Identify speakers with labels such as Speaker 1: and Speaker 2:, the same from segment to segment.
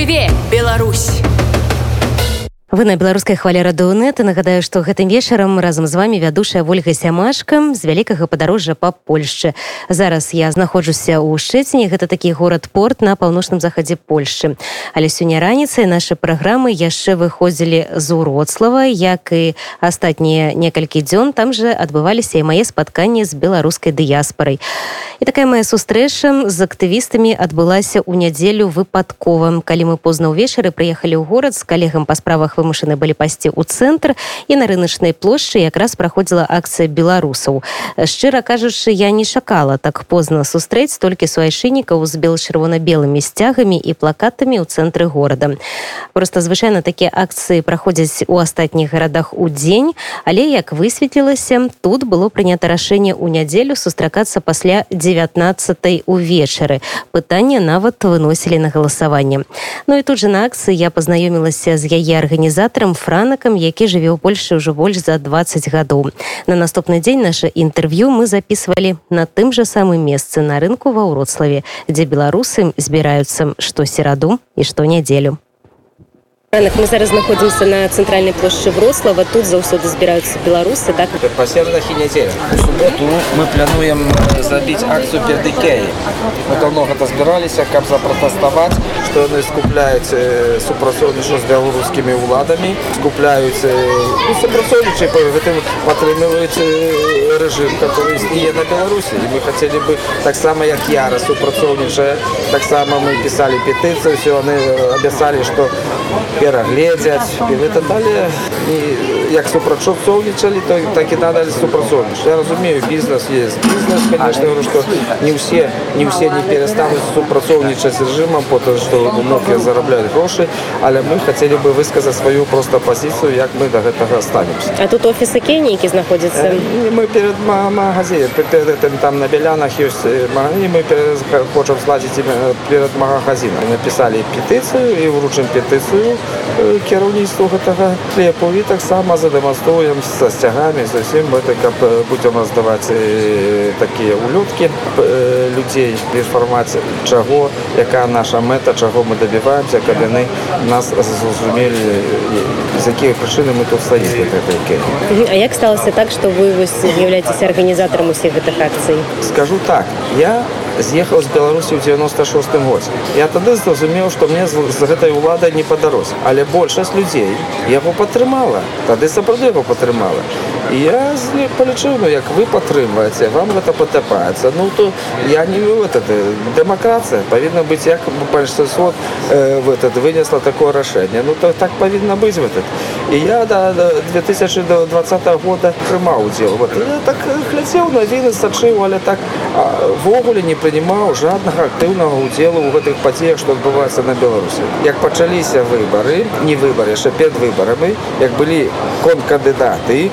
Speaker 1: Жыве Беларусь!
Speaker 2: Вы на беларускай хвале радыонет нагадаю што гэтым вечарам разам з вами вядушая ольга сямашка з вялікага падарожжа па польшчы. Зараз я знаходжуся ў шчэціне гэта такі горад порт на паўночным захадзе польшчы. Але сёння раніцай нашы праграмы яшчэ выходзілі з уроцлава як і астатнія некалькі дзён. Там же адбываліся і мае спатканні з беларускай дыяспорай і такая моя сустрэча з актывістамі адбылася ў нядзелю выпадковым калі мы позна ўвечары прыехалі ў горад з калегам па справах вымушаны былі пасці ў цэнтр і на рыначнай плошчы якраз праходзіла акцыя беларусаў шчыра кажучы я не чакала так позна сустрэць толькі суайшынікаў з бел-чырвона-белымі сцягамі і плакатамі ў цэнтры горада просто звычайна такія акцыі праходзяць у астатніх гарадах у дзень але як высветлілася тут было прынята рашэнне ў нядзелю сустракацца пасля 19 увечары пытанне нават выносілі на галасаванне Ну і тут же на акцыі я пазнаёмілася з яе арганізацыі арганізатарам франакам які жыве ў польльше ўжо больш за 20 гадоў на наступны дзень наше інтэрв'ю мы записывалі на тым же самым месцы на рынку ва ўроцлаве дзе беларусы збіраюцца што сераду і што нядзелю
Speaker 3: Ранак мы зараз знаходзімся на цэнтральнай плошчы Врослава. Тут заўсёды збіраюцца беларусы, так?
Speaker 4: Па сердах і нядзелях. У суботу мы плануем зрабіць акцыю перад Ікеяй. Мы давно гэта збіраліся, каб запратэставаць, што яны скупляюць супрацоўніча з беларускімі ўладамі, скупляюць ну, супрацоўнічай па гэтым падтрымліваюць рэжым, который існуе на Беларусі. І мы хацелі бы таксама як яра супрацоўнічае, таксама мы пісалі петыцыю, ўсё яны абяцалі, што перагледзяць і гэта далее і як супрацоўнічалі то так і надалі супрацоўніч я разумею бізнес есть бізнес конечно говорю что не ўсе не ўсе не перастануць супрацоўнічаць режимам по то что многія зарабляюць грошы але мы хотели бы высказаць сваю просто пазіцыю як мы до гэтага останемся
Speaker 3: а тут офісы кенейкі знаходзяцца
Speaker 4: мы перед магазин перед этим там на белянах ёсць магазин мы хочам зладзіць перед магазинам написали петыцыю і вручым петыцыю кіраўніцтву гэтага хлебу і таксама задэманструем са сцягамі зусім гэта каб будзем раздаваць такія улёткі людзей інфармацыя чаго якая наша мэта чаго мы дабіваемся каб яны нас зразумелі з якія прычыны мы тут стаім
Speaker 3: А як сталася так што вы вось з'яўляецеся арганізатарам усіх гэтых акцый
Speaker 4: скажу так я з'ехаў з беларусі ў 96 годзе я тады зразумеў што мне з гэтай уладай не падарос але большасць людзей яго падтрымала тады сапраўды яго падтрымала я палічыў ну як вы падтрымваеце вам гэта патапаецца ну то я не этот дэмакратыя павінна быць як большинство э, в этот вынесла такое рашэнне ну то так павінна быць в этот і я да 2020 года прымаў удзел вот я так глядзеў навіны сачыў але так ввогуле не прынимаў жаднага актыўнага удзелу ў гэтых падзеях што адбываецца на беларусі як пачаліся выбары не выбары яшчэ перед выбарамі як былі конкандыдаты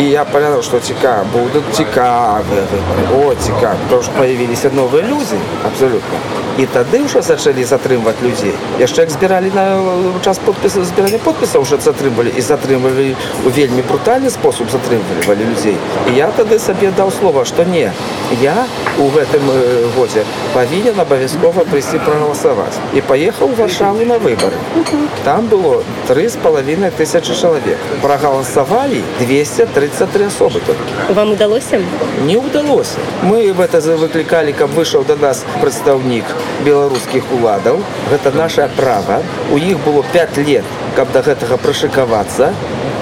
Speaker 4: і я паглядаў што цікава будуць цікавыя выбары о цікав то ж появіліся новыя людзі абсолютно і тады ўжо сачалі затрымваць людзей яшчэ як збіралі на час подпісу збірання подпісаў уже затрымвалі і затрымвалі у вельмі брутальны спосаб затрымвалі людзей і я тады сабе даў слова што не я у гэтым годзе павінен абавязкова прыйсці прагаласаваць і паехаў варшаву на выбары там было три з палавінай тысячи чалавек прагаласавалі 233 асобы толькі
Speaker 3: вам удалося
Speaker 4: не удалося мы в это выклікалі каб выйшаў да нас прадстаўнік беларускіх уладаў гэта наша права у іх было 5 лет каб да гэтага прышыкавацца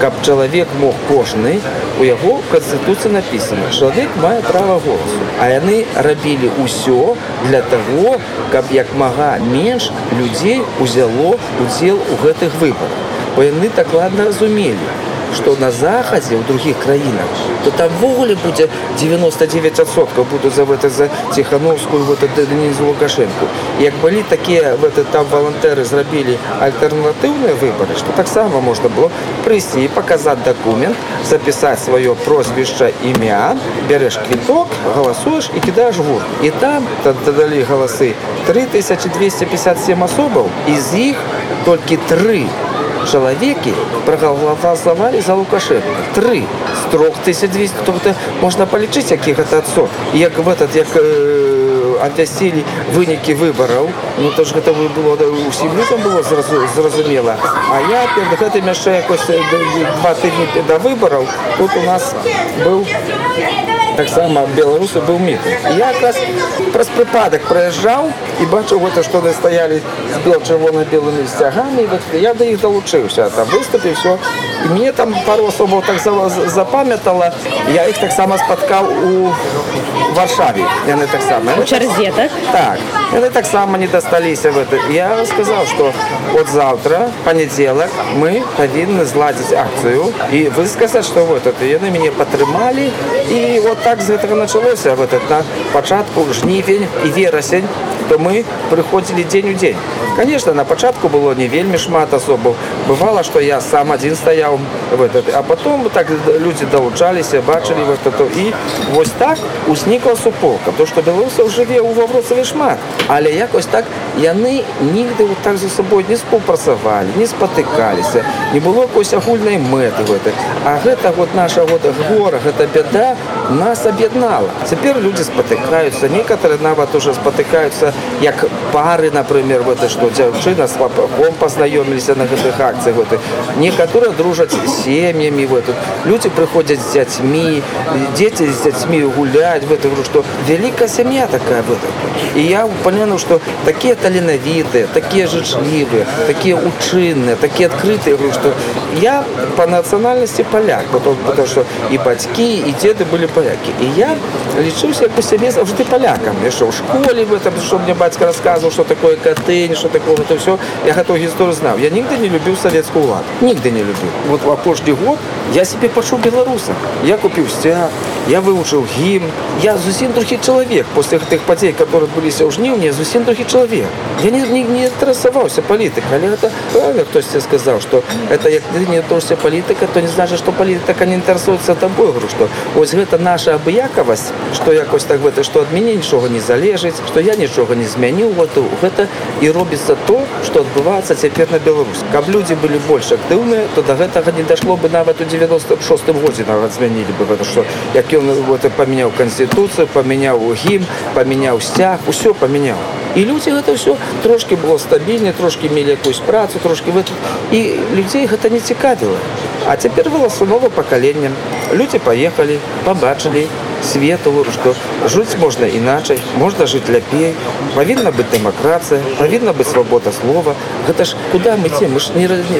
Speaker 4: каб чалавек мог кожны у яго канстытуцыі напісана чалавек мае права голасу а яны рабілі ўсё для того каб як мага менш людзей узяло удзел у гэтых выбарах бо яны так ладна разумелі што на захадзе ў другіх краінах то там ввогуле будзе 99соткаў буду за гэта за ціхановскую вот денізу лукашенко як былі такія в это там валантэры зрабілі альтэрнатыўныя выбары што таксама можна было прыйсці і паказаць дакумент запісаць сваё прозвішча імя бярэш квіток галасуеш і кідаеш гур і там дадалі галасы 3257 асобаў і з іх толькі тры чалавекі прагаласавалі за лукашенко три з трох 1200 тобто можна палічыць які гэта адсот як в этот як абвясцілі вынікі выбараў ну то ж гэта было усім людзям было зразумела а я перед гэтым яшчэ якось два тыдні да выбараў тут у нас быў таксама беларусы быў міт я якраз праз прыпадак праязджаў і бачыў гэта што да стаялі з бел чырвона-белымі сцягамі я да іх далучыўся там выступіў все і мне там пару асобаў так запамятала я іх таксама спаткаў у варшаве яны таксама
Speaker 3: чарзе так
Speaker 4: так яны таксама не дасталіся в это я сказаў что от завтра панядзелак мы павінны зладзіць акцыю і высказаць что вот это яны мяне падтрымалі і вот так з гэтага началося в этот на пачатку жнівень і верасень то мы прыходзілі дзень у дзень конечно на пачатку было не вельмі шмат асобаў бывало что я сам один стаяў в этот а потом так люди далучаліся бачылі вот это і вось так узнікла суполка то что беларусаў жыве ў вавроцаве шмат але якось так яны нігды вот так за собой не спаўпрацавалі не спатыкаліся не было якось агульнай мэты гэты а гэта вот наша вот гора гэта бяда нас аб'яднала цяпер люди спатыкаюцца некоторые нават уже спатыкаюцца як пары например вот что дзяўчына с папахом познаёміліся на гэтых акцыях вот некаторые дружаць сем'ями в этот люди прыходзяць з дзяцьмі дети з дзяцьмі гуляць в этом что великая сям'я такая в этом і я упомяну что такие таленавітыя такие жычлівыя такие учынныя такие открытые говорю что я по нацыянальнасці поляк потом потому что і бацькі і деды были поляки і я лічыўся по сябе заўжды полякам яшчэ ў школе в этом что мне бацька рассказывал что такое катынь что такое это все я готов гісторию знаў я нігды не любіў савецкую улад нігды не любіў вот в апошні год я себе пачуў беларуса я купіў сцяг я выучыў гімн я зусім трохі чалавек после гэтых падзей которые адбыліся ў жніўні зусім трохі чалавек я не, не, не інтарэсаваўся палітык але гэта правильно хтосьці сказаў что это як ты не тося палітыка то не значит что палітыка не інтарэсуецца табой говорю что ось гэта наша абыякавасць что якось так гэта что ад мяне нічога не залежыць что я нічога не змяніў вот гэта і робіцца то что адбываецца цяпер на Беларусь каб людзі былі больш актыўныя то до гэтага не дашло бы нават у 96 годзе нават змянілі бы гэта что як ён вот, памяняў канституцыю памяняў гім памяняў сцяг усё памяняў і людзі гэта все трошки было стабільней трошки мелі якусь працу трошки вы і людзей гэта не цікавіла а цяпер выласу новое пакаленне людзі паехалі побачылі свету что жыць можна іначай можна жыць ляпей павінна быць дэмакратыя павінна быць свабода слова гэта ж куда мы ці мы ж не, не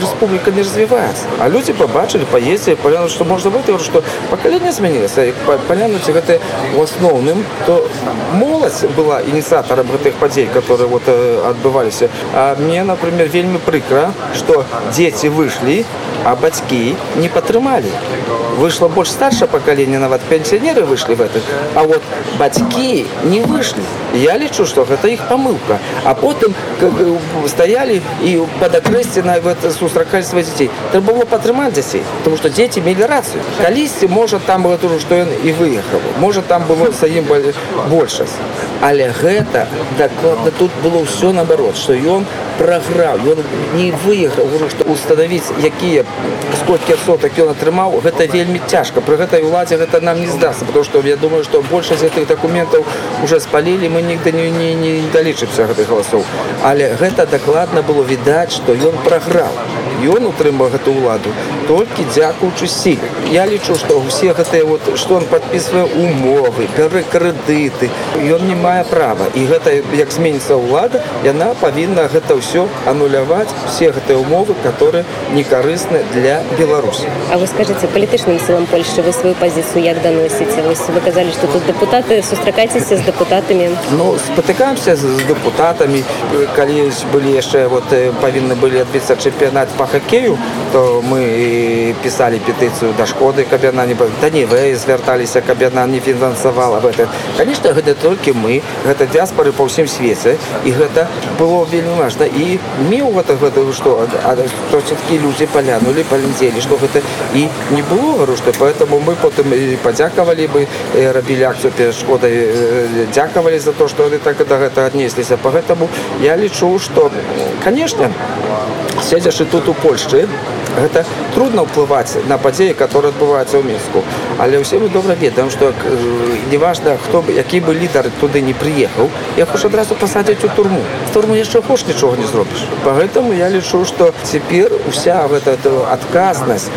Speaker 4: рэспубліка не развіваецца а людзі побачылі паездзі паляну што можна быць что пакаленне змянілася палянуць гэта у асноўным то моладзь была ініцыятарам гэтых падзей которые вот адбываліся а мне например вельмі прыкра что дзеці выйшлі а бацькі не падтрымалі вышло больш старшее пакаленне нават пенсионеры вышли в этот а вот бацькі не вышли я лічу что гэта іх помылка а потым стаялі і под акрэсці на сустракалі свае дзяцей трэба было падтрымаць дзяцей потому что дзеці мелі рацыю калісьці можа там было тужо што ён і выехаў можа там было саім большасць але гэта дакладна тут было ўсё наоборот что ён праграў ён не выехаў ужо што установіць якія сколькі сотак ён атрымаў гэта вельмі цяжка пры гэтай уладзе гэта нам не здасться потому что я думаю что большасць гэтых документаў уже спалілі мы нігды не, не, не далічымся гэтых галасоў але гэта дакладна было відаць что ён праграў ён утрымаў гэту ўладу толькі дзякуючы сіль я лічу что все гэтыя вот что он подписывае умовы пяры крэдыты ён не мае права і гэта як зменіцца ўлада яна павінна гэта ўсё ануляваць все гэтыя умовы которые не карысны для беларусі
Speaker 3: а вы скажите палітычным силам польши вы сваю пазіцыю як даносіце вось вы казалі что тут депутаты сустракайцеся з депутатамі
Speaker 4: ну спатыкаемся з депутатамі калі былі яшчэ вот павінны былі адбіцца чэмпіянат по хоккею то мы писали петыцыю да шкоды каб яна не да не вы звярталіся каб яна не фінансавала в это конечно гэта толькі мы гэта дыаспоры па ўсім свеце і гэта было вельмі важна і меў гэта гэта что то все-таки людзі палянули палядзелі что гэта і не было говорю что поэтому мы потым і падзякавалі бы рабілі акцыю перед шкодай дзякавалі за то что яны так да гэта аднесліся по гэтаму я лічу что конечно седзячы тут у польшчы гэта трудно ўплываць на падзеі которые адбываюцца ў мінску але ўсе мы добра ведаем што неважна хто бы які бы лідар туды не прыехаў я хоч адразу пасадзіць у турму турму яшчэ хош нічога не зробіш поэтому я лічу што цяпер уся гэта адказнасць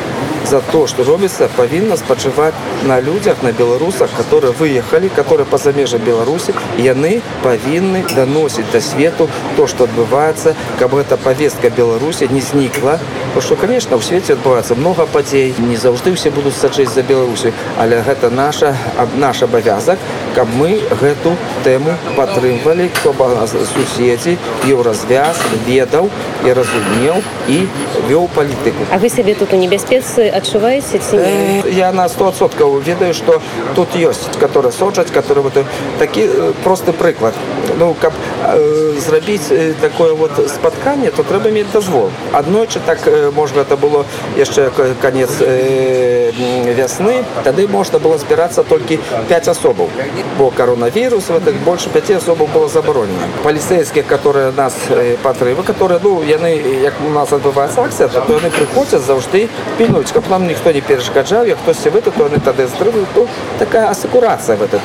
Speaker 4: за то, что робится, повинна спочивать на людях, на белорусах, которые выехали, которые замежам Беларуси, и они повинны доносить до свету то, что отбывается, как бы эта повестка Беларуси не сникла. Потому что, конечно, в свете отбывается много подей, не завжды все будут сачить за Беларусью, але это наша, наш обовязок, как мы эту тему подтримывали, чтобы соседи ее развяз, ведал и разумел и вел политику.
Speaker 3: А вы себе тут у небеспецы адчуваеце ці не?
Speaker 4: Э, я на 100% ведаю что тут ёсць которые сочаць которые вот такі э, просты прыклад ну каб э, зрабіць э, такое вот спатканне то трэба мець дазвол аднойчы так э, можна это было яшчэ конец э, вясны тады можна было збірацца толькі 5 асобаў бо коронавірус вот больше 5 асобаў было забаронена паліцейскія которые нас э, патрывы которые ну яны як у нас адбываецца акцыя то яны прыходзяць заўжды пільнуць каб нам ніхто не перашкаджаў як хтосьці вы то яны тады стрывы то такая асекурацыя в это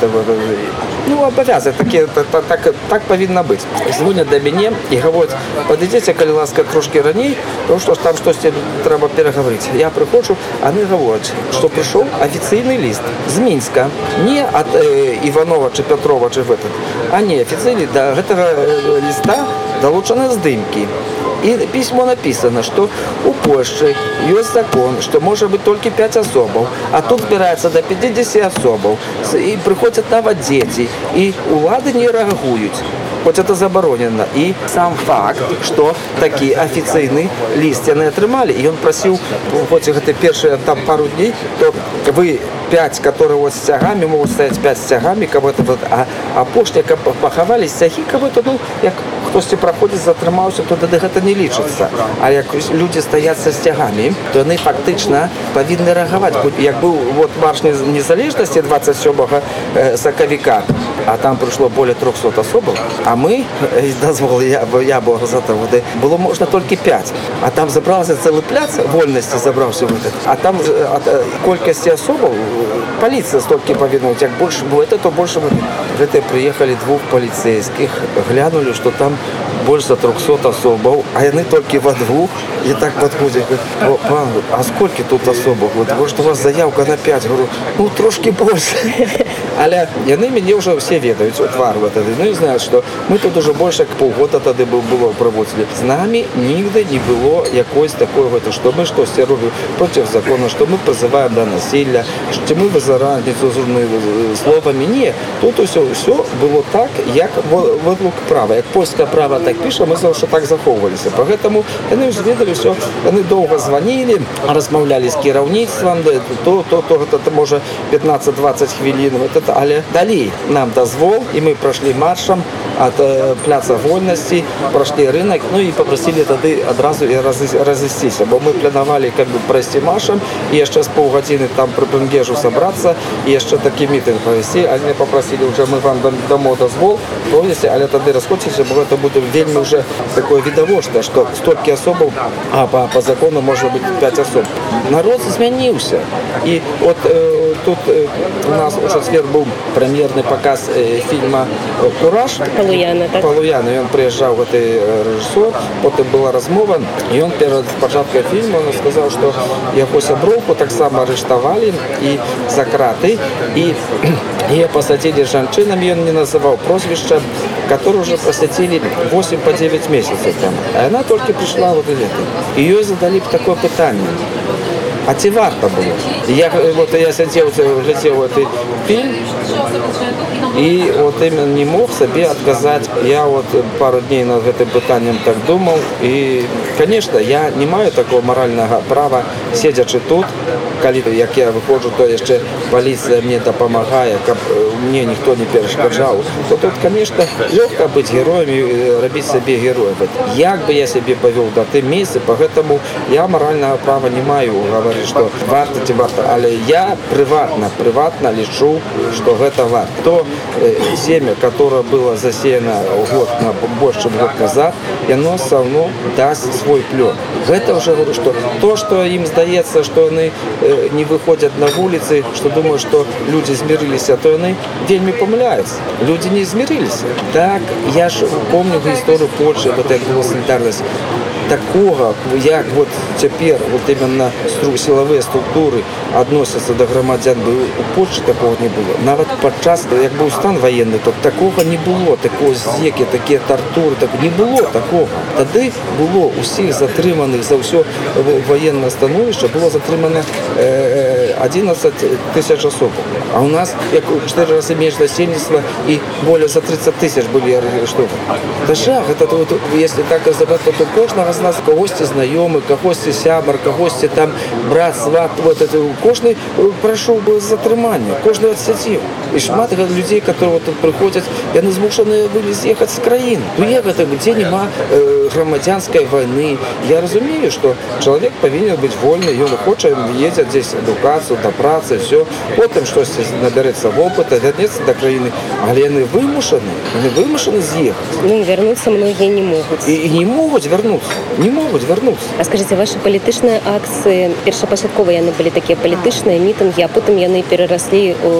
Speaker 4: ну абавязак такі так, так, так павінна быць звонят да мяне і гавораць падыдзеце калі ласка трошки раней то што там штосьці трэба перагаварыць я прыходжу они гавораць што прыйшоў афіцыйны ліст з мінска не ад э, иванова чи петрова чи в этот а не афіцыйны да гэтага э, ліста далучаны здымкі И письмо написано, что у Польши есть закон, что может быть только 5 особов, а тут збирается до 50 особов, и приходят нават дети, и улады не реагуют хоть это заборонено. И сам факт, что такие официальные лист яны атрымалі і ён прасіў хоць гэта першыя там пару дней то вы 5 которые вот с цягамі могуць стаць 5 з цягамі каб это вот а апошня каб пахавалі цягі каб это ну як хтосьці праходзіць затрымаўся то тады гэта не лічыцца а як людзі стаяць са сцягамі то яны фактычна павінны рэагаваць як быў вот марш незалежнасці 27 сакавіка а там прыйшло более 300 асобаў а мы дазвол я я бо за воды было можна толькі 5 а там забрался цэлы пляц вольнасці забраўся вот а там ад колькасці асобаў паліцыя столькі павінуць як больше было это то больше гэтыя прыехалі двух паліцейскіх глянули что там больше за 300 особаў а яны толькі во двух і так подходят пан а сколько тут особых вот может у вас заявка на 5 говорю ну трошки больше але яны мяне уже все ведаюць твар вот тады ну и знают что мы тут уже больше к полгода тады был было праводзілі з нами нігде не было якось такое гэта что мы что все робім против закона что мы призываем до насилля что мы за разницу словами не тут все все было так як выдлук права як польская права так піша мы за что так захоўваліся поэтому яны ж ведалі все яны доўга звонили размаўлялі з кіраўніцтвам то то то гэта можа 15-20 хвілін это але далей нам дазвол і мы пройшли маршам от э, пляца вольнасці прошли рынок ну і попросили тады адразу і разысціся бо мы планавалі как бы прайсці маршам і яшчэ з паўгадзіны там пры бенгежу собраться і яшчэ такі мітынг правесці а мне попросили уже мы вам дамо дазвол провесці але тады расходзіся бо это будзе вельмі уже такое відавочна что столькі асобаў а по, по закону можа быть 5 особ народ змяніўся і вот э, тут э, у нас у чацвер быў прэм'ерны показ э, фильма кураж
Speaker 3: палуяна так?
Speaker 4: палуяна ён прыязджаў гэты рэжысор потым была размова і ён перад пачаткай фільма он сказаў что яго сяброўку таксама арыштавалі і за краты і і пасадзілі жанчынам ён не называў прозвішча который уже просветили 8 по 9 месяцев там. А она только пришла вот лето. Ее задали такое питание. А ці варта было я вот я сядзеў глядзеў гэты фильм і вот именно не мог сабе адказаць я вот пару дней над гэтым пытаннем так думаў і конечно я не маю такого маральнага права седзячы тут калі як я выходжу то яшчэ паліцыя мне дапамагае каб мне ніхто не перашкаджаў то тут конечно лёгка быць героямі рабіць сабе героя як бы я сябе павёў да ты месяцы по гэтаму я маральнага права не маю гаварыць што варта ці варта але я прыватна прыватна лічу што гэта варта то семя которое было засеяно год на больш чым год назад яно саўно даст свой плён гэта уже говорю что то что ім здаецца что яны не выходят на вуліцы что думаю что люди змірыліся то яны вельмі памыляюцца люди не змірыліся так я ж помню гісторыю Польши вот як было санітарнасць такого як вот цяпер вот именно стру сілавыя структуры адносяцца да грамадзян бы у Польшчы такого не было нават падчас як быў стан военный то такого не было такого зекі такія тартуры так не было такого тады было усіх затрыманых за ўсё военное становішча было затрымана э, 11 тысяч асоб а у нас як 4 разы менш насельніцтва і более за 30 тысяч былі арыштованы да жах это вот, если так разобрать то кожнага з нас кагосьці знаёмы кагосьці сябар кагосьці там брат сват вот это кожны прайшоў бы затрымання кожны адсяціў і шмат людзей которые тут прыходзяць яны змушаныя былі з'ехаць з краін ну я гэта где няма э, грамадзянской войны я разумею что чалавек павінен быць вольны ён хоча ездзяць здесь адукацыю да працы все потым штосьці набярэцца вопыта вярнецца да краіны але яны вымушаны вымушаны з'ехаць
Speaker 3: ну, вернуцца многія не могуць
Speaker 4: і, і не могуць вярнуцца не могуць вярнуцца
Speaker 3: А скажите ваши палітычныя акцыі першапачаткова яны былі такія палітычныя мітынгі а потым яны перараслі у,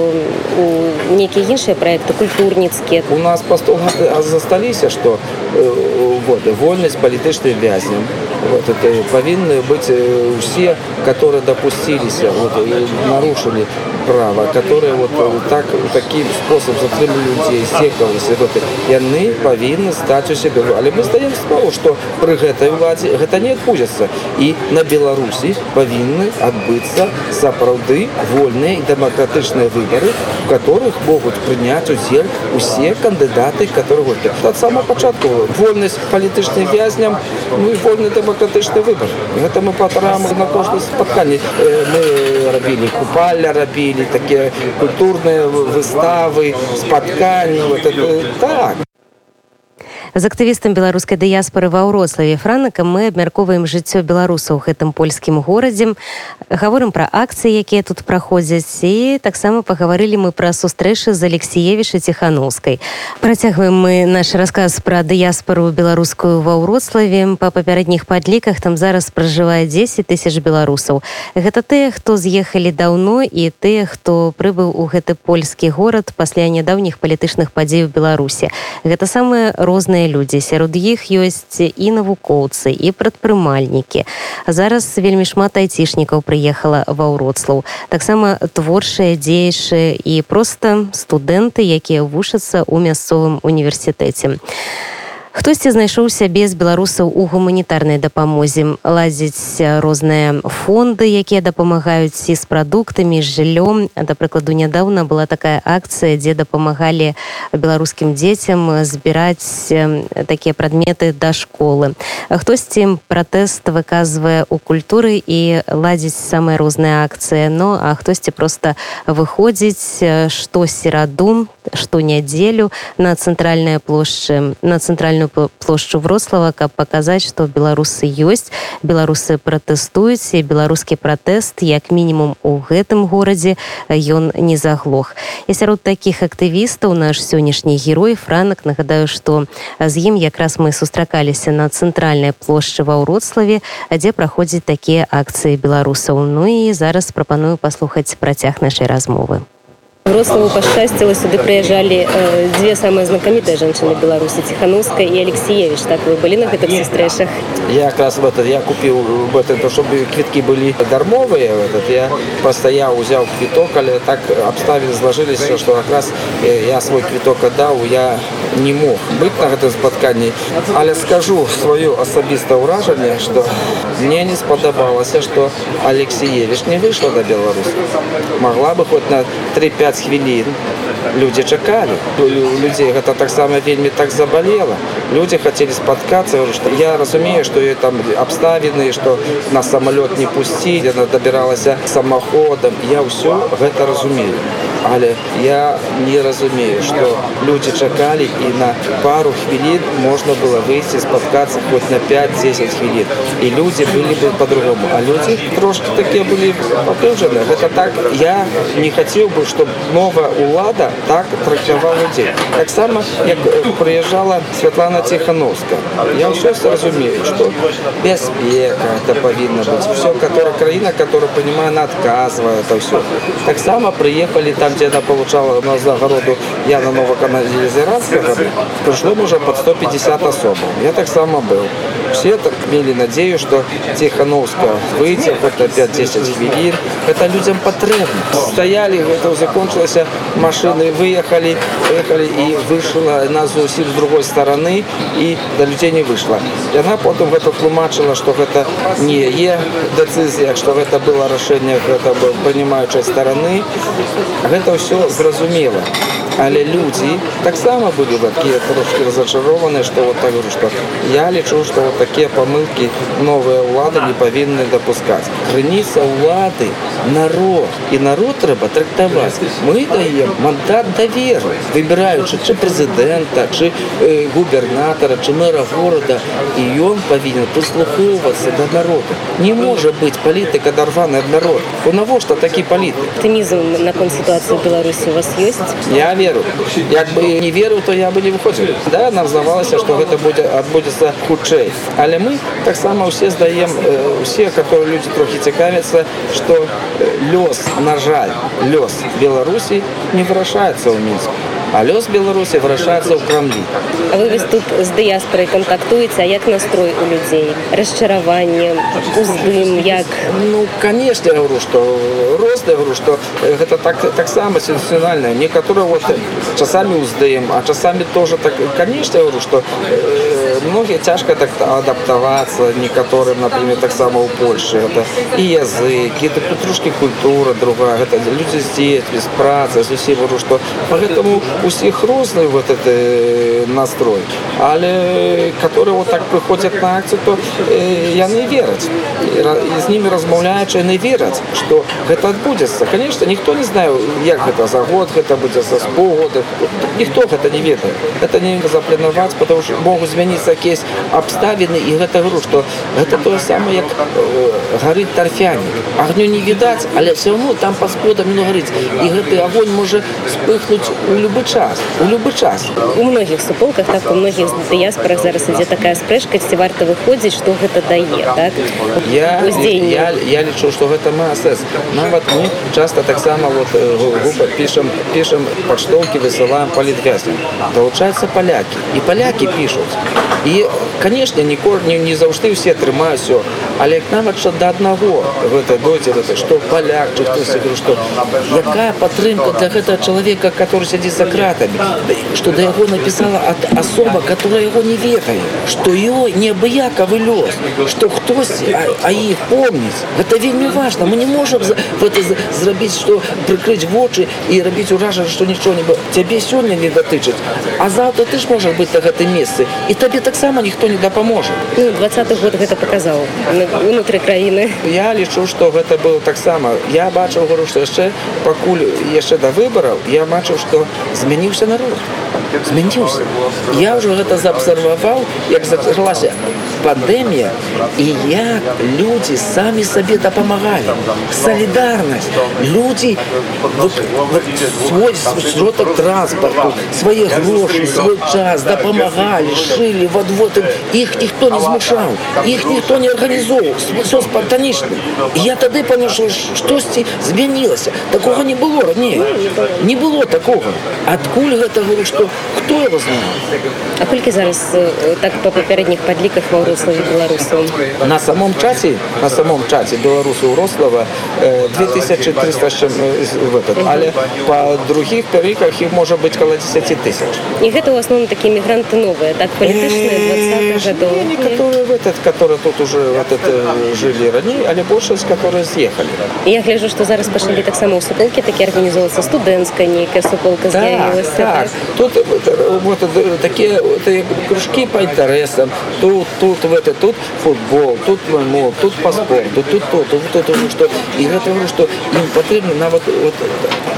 Speaker 3: у нейкія іншыя проекты культурніцкія
Speaker 4: у нас пастол засталіся что э, вот вольнасць палітычным вязням вот это павінны быць усе которые допусціліся вот, нарушили права которые вот так таким способ затрымлі людзей секалася вот, яны павінны стаць у себе але мы стаем справу что пры гэтай уладзе гэта не адбудзецца і на беларусі павінны адбыцца сапраўды вольныя і дэмакратычныя выборы у которых могуць прыняць удзел усе кандыдаты которые вот от самого пачатку вольнасць палітычным вязням ну і вольны дэмакратычны выбор гэта мы патраем на кожны спатканне мы рабілі купальля рабілі такія культурныя выставы спатканні вот это, так
Speaker 2: з актывістам беларускай дыяспоры ва ўрославе франакам мы абмяркоўваем жыццё беларусаў гэтым польскім горадзе. Гаворым пра акцыі якія тут праходзяць і таксама пагаварылі мы пра сустрэчы з алексеевіша ціхановскай. Працягваем мы наш расказ пра дыяспору беларускую ва ўрославе па папярэдніх падліках там зараз пражывае 10 тысяч беларусаў. Гэта тыя хто з'ехалі даўно і тыя хто прыбыў у гэты польскі горад пасля нядаўніх палітычных падзей у беларусе гэта самыя розныя розныя людзі. Сярод іх ёсць і навукоўцы і прадпрымальнікі. Зараз вельмі шмат айцішнікаў прыехала ва ўроцлаў таксама творчыя дзеячы і проста студэнты якія вушацца ў мясцовым універсітэце. а хтосьці знайшоў сябе з беларусаў у гуманітарнай дапамозе. Лазіць розныя фонды якія дапамагаюць і з прадуктамі з жыллём. Да прыкладу нядаўна была такая акцыя дзе дапамагалі беларускім дзецям збіраць такія прадметы да школы. Хтосьці пратэст выказвае у культуры і ладзіць самыя розныя акцыі. Но а хтосьці проста выходзіць што сераду што нядзелю на цэнтральныя плошчы на цэнтральную цэнтральную плошчу врослава каб паказаць што беларусы ёсць беларусы пратэстуюць і беларускі пратэст як мінімум у гэтым горадзе ён не заглох і сярод такіх актывістаў наш сённяшні герой франак нагадаю што з ім якраз мы сустракаліся на цэнтральнай плошчы ва ўроцлаве дзе праходзяць такія акцыі беларусаў ну і зараз прапаную паслухаць працяг нашай размовы
Speaker 3: Вроцлаву пашчасціла сюды прыязджалі э, дзве самыя знакамітыя жанчыны беларусі ціхановска і алексеевич так вы былі на гэтых сустрэчах
Speaker 4: я как раз в этот я купіў в этот чтобы квіткі былі дармовыя этот я пастаяў узяў квіток але так абставіны злажыліся што как раз э, я свой квіток аддаў я не мог быць на гэтым спатканні але скажу сваё асабістае ўражанне што мне не спадабалася што алексеевич не выйшла да беларусі могла бы хоть на 3-5 5 хвілін люди чакалі у людзей гэта таксама вельмі так забалела люди хацелі спаткацца что я разумею что я там абставіны что на самолет не пусцілі она дабіралася самаходам я ўсё гэта разумею але я не разумею что люди чакалі і на пару хвілін можна было выйти спаткацца хоть на 5-10 хвілін і люди былі бы по-другому а люди трошки такія былі папружаны гэта так я не хацеў бы чтобы новая улада так трактавала людзей таксама як прыязджала Святлана тихохановска я ўсё разумею что бяспека это павінна быть все которая краіна которая понимаю она отказывает это все таксама приехали там где она получала на загороду я на новоканализирация пришло уже под 150 особо я так само был все так имели надею что тихохановска выйти хоть на 5-10 хвилин это людям потребно. Стояли это закончилось машины выехали выехали и вышла нас зусім с другой стороны и до людей не вышла и она потом это тлумачила что это не е децизия что это было решение это понимающей стороны. Это все зразумела але люди так само были такие трошки разочарованы что вот так говорю что я лечу что вот такие помылки новые улады не повинны допускать крыница улады народ и народ трэба трактовать мы даем мандат доверу выбираючи чи президента чи э, губернатора чи мэра города. И он повинен прислуховываться до народа не может быть политика дорваный от народ у того что такие политики
Speaker 3: оптимизм на конситуацию беларуси у вас есть
Speaker 4: я веру як бы не верыў то я бы не выходзіў да нам здавалася что гэта будзе адбудзецца хутчэй але мы таксама ўсе здаем усе которые люди трохі цікавяцца что лёс на жаль лёс беларусі не вырашаецца ў мінску А лёс беларусі вырашаецца ў крамлі.
Speaker 3: Вы тут з дыяспорай кантактуеце як настрой у людзей расчараванне уздым як
Speaker 4: ну я говорю что рост я говорю что гэта так таксама сенсациональная некаторые вот часамі уздаем а часамі тоже так. Я говорю что э, многие цяжка так адаптавацца некаторым например таксама у польше это і язык это трошки культура другая гэта люди з дзетьмі з працы зусім говорю что поэтому усіх розны вот этот э, настрой але которые вот так прыходят на акцию то э, яны вераць з ними размаўляючы яны вераць что гэта адбудзецца конечно ніхто не знаю як гэта за год гэта будзе за спогода ніхто гэта не ведае это не запланаваць потому что могуць змяніцца якісь абставіны і гэта говорю что гэта тое самае як э, гарыць тарфяне агню не відаць але все равно там па сподам не гарыць і гэты огонь можа спыхнуць у любы час у любы час
Speaker 3: у многіх суполках так у многіх дыяспорах зараз ідзе такая спрэчка ці варта выходзіць што гэта дае так
Speaker 4: я я, я лічу что гэта масс нават мы часто таксама вот група пішам пішам паштоўкі высылаем палітвязням долучаются поляки і поляки пишутць і конечно нікор не, не заўжды усе атрымаюць все але нават что до аднаго гэта дойдзе гэта что поляк чи хтось говорю что якая падтрымка для гэтага чалавека который сядзіць за кратами что да яго написала от особа которая его не ведае что его неабыякавы лёс что хтось а, а іх помніць гэта вельмі важно мы не можем гэта зрабіць что прыкрыць вочы і рабіць уража что нічого не цябе сёння не датычыць а завтра ты ж можаш быць на гэтым месцы і табе таксама ніхто не дапаможа
Speaker 3: ну, двадцатый год гэта показаў унутры краіны
Speaker 4: я лічу что гэта было таксама я бачыў говорю что яшчэ пакуль яшчэ да выбараў я бачыў что змяніўся народ змяніўся я ўжо гэта заабсерваваў як зачалася пандемія і як людзі самі сабе дапамагалі салідарнасць людзі свой сродак транспарту свае грошы свой час дапамагалі шылі в адвод іх ніхто не змушаў іх ніхто не арганізоўваў все спартанічна я тады паняшаў штосьці змянілася такого не было раней не было такого адкуль гэта говорю что хто его знае
Speaker 3: а колькі зараз так па папярэдніх падліках ва ўрославе беларусаў
Speaker 4: На самом чате, на самом чате белорусы у Рослава э, 2300 с чем, э, в этот, але по других переликах их может быть около 10 тысяч.
Speaker 3: і гэта ў асноўным такія мігранты новыя так палітычныя
Speaker 4: Э,
Speaker 3: 20 гадоў
Speaker 4: не, Некоторые в этот, которые тут уже вот это, жили ранее, але больше из которые съехали.
Speaker 3: я гляжу што зараз пачалі таксама ў суколкі такі арганізоўвацца студэнцкая нейкая суколка
Speaker 4: Так,
Speaker 3: з'явілася
Speaker 4: так. Тут э, вот, э, такие вот, э, кружки по интересам. Тут, тут, в это, тут футбол, тут мол, тут по спорту, тут то, тут вот это, что. И я говорю, что им потрібно на вот, вот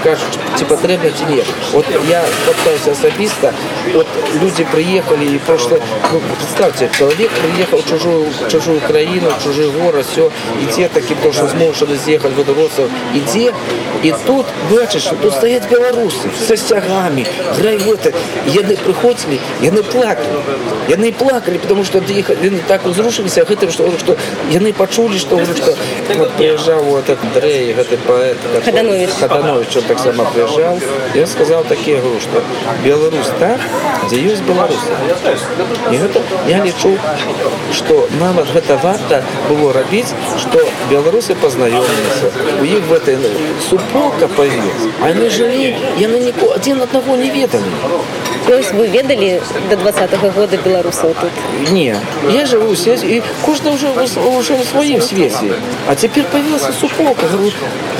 Speaker 4: кажуть, чи потрібно, чи ні. От я питаюся особисто, от люди приехали и просто, ну, представьте, человек приехал в чужую, в чужую країну, в чужий город, все, і те таким, то, що змушені з'їхати в Водоросов, іде, і тут, бачиш, що тут стоять білоруси з стягами, грають, яны приходили, яны плакали, яны плакали, потому что їх, вони так зрушилися, гэтым, что, что яны почули, что, что вот приезжал вот этот Андрей, этот поэт, который-
Speaker 3: Хаданович.
Speaker 4: Хаданович, он так само приезжал, и он сказал такие, говорю, что Беларусь там, где есть белорусы. И это я лечу, что нам от гэта варта было робить, что белорусы познайомилися, у них в этой суполка а они жили, и они нико, один одного не ведали.
Speaker 3: Ось вы ведалі до 20-го года беларусаў тут
Speaker 4: Не, я живу здесь, и кожна уже, уже в своем свете. А теперь появилась суполка. Говорю,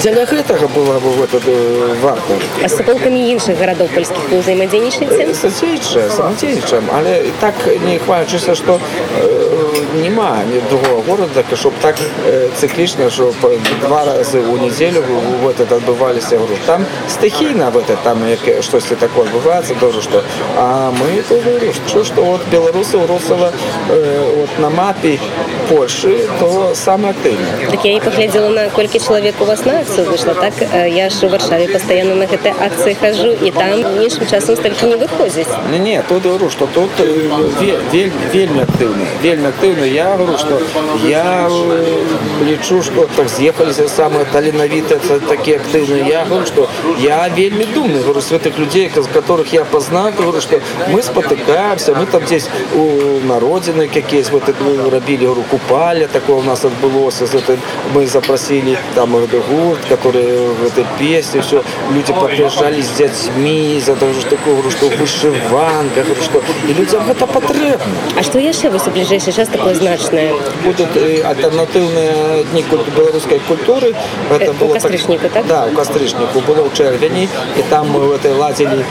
Speaker 4: Для гэтага была бы в этот э, варта.
Speaker 3: а з суполкамі іншых гарадоў польскіх вы ўзаемадзейнічаеце
Speaker 4: Садзейча, самадзейнічаем, але так не хвалячыся, што э, нема ні другого города, щоб так э, циклічна, що по два рази у неділю в этот адбываліся говорю, там стихійна в этот, там як щось таке відбувається, дуже що. А ми то говорю, що, що от білоруси у Росова э, от на мапі Польщі, то саме активні.
Speaker 3: Так я і паглядзела на колькі чалавек у вас на акцыю выйшла так Э, я ж у варшаве пастаянна на гэтай акцыі хожу і там іншым часам столькі не выходзіць
Speaker 4: Не, не, тут говорю, что тут э, ве- вель, вельмі активно, вельмі активно. Я говорю, что я э, лечу, что так съехались самые таленовитые, т- такие активные. Я говорю, что я вельмі думный, говорю, с этих людей, ко- которых я познал, говорю, что мы спотыкаемся, мы там здесь у на родины какие-то вот это мы робили, говорю, купали, такое у нас отбылось, из этой мы запросили там э, гурт, который в этой песне, все, люди подъезжали с детьми, за того, что такое, говорю, что вышиванка, что и людям это потребно.
Speaker 3: А што яшчэ вось у бліжэйшы час такое значнае
Speaker 4: Будут э, альтернативные дни куль- белорусской культуры. Это
Speaker 3: Э, у Костричнику, так?
Speaker 4: Да, у Костричнику. Было в Червені, и там мы в этой ладили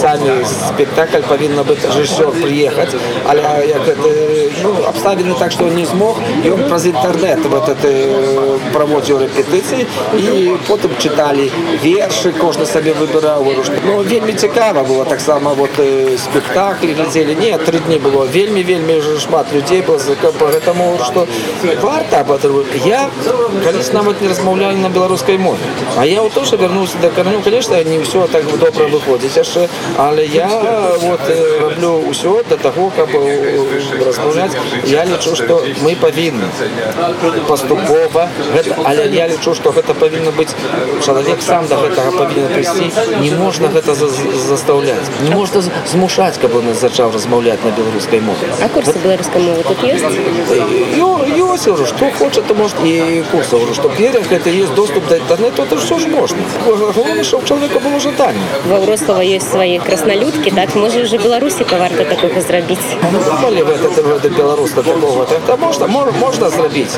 Speaker 4: сами спектакль, повинен быть режиссер приехать. Але як это, ну, обставили так, что он не смог, и он про интернет в этот, э, проводил репетиции, и потом читали вірші, кожен собі вибирав. Говорю, що, Ну, вельми цікаво було так само, от е, спектаклі глядели. Ні, три дні було. Вельми, вельми ж шмат людей було. Поэтому, що варто об этом. Я колись навіть не розмовляю на білоруській мові. А я от теж вернувся до корню. Звісно, не все так добре виходить, аж, але я от е, роблю все до того, як е, розмовляти. Я лічу, що ми повинні поступово, гэта, але я лічу, што гэта павінна быць чалавек сам да гэтага павінен прыйсці не можна гэта за, застаўляць не можна з- змушаць каб он зачаў размаўляць на беларускай мове
Speaker 3: А курсы беларускай мовы тут ёсць
Speaker 4: Ё- ёсць ужо што хоча то может і курсы ўжо што перад гэта есть доступ да інтэрнету то ўсё ж можна галоўнае што ў чалавека было жаданне
Speaker 3: ва ўрослава ёсць свае краснолюдкі так можа уже беларусіка варта такога зрабіць
Speaker 4: думали в этот, в этот белоруса такого то это можно можно, можно зрабіць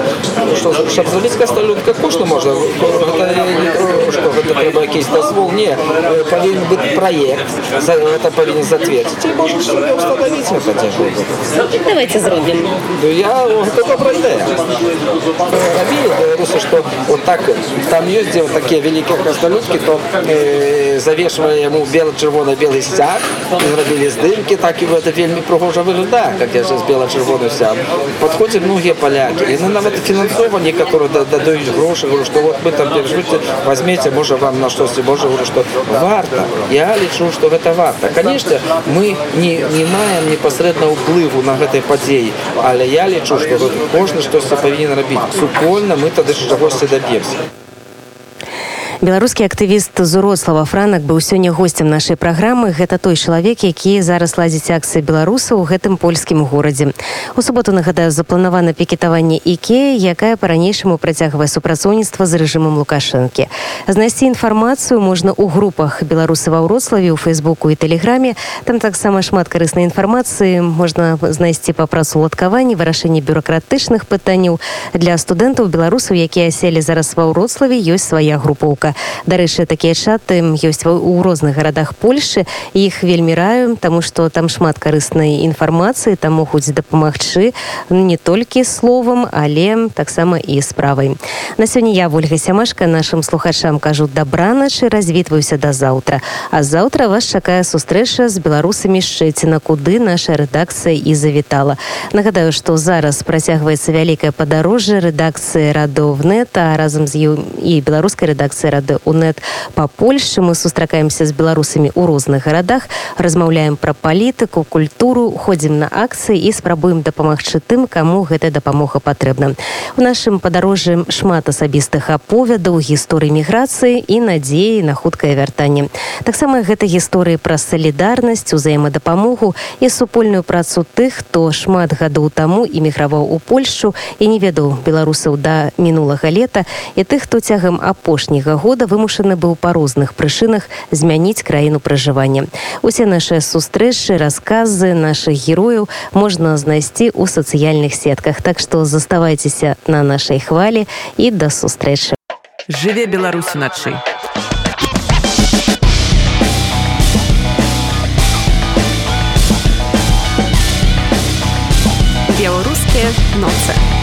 Speaker 4: что чтобы зрабіць касталютка кошты можна гэта не то, что гэта трэба якийсь дазвол не э, павінен быць проект за это павінен затвердзіць і можна себе установить это
Speaker 3: давайте зробім
Speaker 4: Ну, я вот это добрая идея. Рабили белорусы, что вот так, там есть где вот такие великие краснолюдки, то э, завешивали ему бело-червоно-белый стяг, и зробили здымки, так и в это вельми пригожа виглядає, як я же з бело-червоний стяг. Подходят многие поляки, и ну, нам это финансование, которое да- дадут гроши, говорю, что вот мы там переживите, возьмите, может вам на что-то, может, говорю, что варто. Я лічу, что это варто. Конечно, мы не, не маем непосредственно уплыву на гэтай падзеі, але я лічу, што кожны штосьці павінен рабіць. Супольна мы тады ж чагосьці даб'емся.
Speaker 2: Беларускі актывіст з урослава франак быў сёння гостцем нашай праграмы. Гэта той чалавек які зараз ладзіць акцыі беларуса ў гэтым польскім горадзе. У суботу нагадаю запланавана пікетаванне іке якая па-ранейшаму працягвае супрацоўніцтва з рэжымам лукашэнкі. Знайсці інфармацыю можна ў групах беларусы ва ўрославе у фейсбуку і тэлеграме. Там таксама шмат карыснай інфармацыі. Можна знайсці па працаўладкаванні вырашэнне бюракратычных пытанняў. Для студэнтаў беларусаў якія селі зараз ва ўрославе ёсць свая групоўка Фейсбука дарэчы такія чаты ёсць у розных гарадах Польшы іх вельмі раю тому что там шмат карыснай інфармацыі там могуць дапамагчы не толькі словам але таксама і справай на сёння я ольга сямашка нашим слухачам кажу дабраначы развітваюся да заўтра а заўтра вас чакае сустрэча з беларусамі шчэціна куды наша рэдакцыя і завітала нагадаю что зараз працягваецца вялікае падарожжа рэдакцыі радовнета разам з ю і беларускай рэдакцыі рады унет па польльше мы сустракаемся з беларусамі ў розных гарадах размаўляем пра палітыку культуру ходзім на акцыі і спрабуем дапамагчы тым каму гэта дапамога патрэбна у нашым падарожжы шмат асабістых аповядаў гісторыі міграцыі і надзеі на хуткае вяртанне. Таксама гэта гісторыі пра салідарнасць узаемадапамогу і супольную працу тых хто шмат гадоў таму іміграваў у польшу і не ведаў беларусаў да мінулага лета і тых хто цягам апошняга года вымушаны быў па розных прычынах змяніць краіну пражывання. Усе нашыя сустрэчы, расказы нашых герояў можна знайсці ў сацыяльных сетках. Так што заставайцеся на нашай хвалі і да сустрэчы.
Speaker 1: Жыве Беларусь уначы. Беларускія ноцы.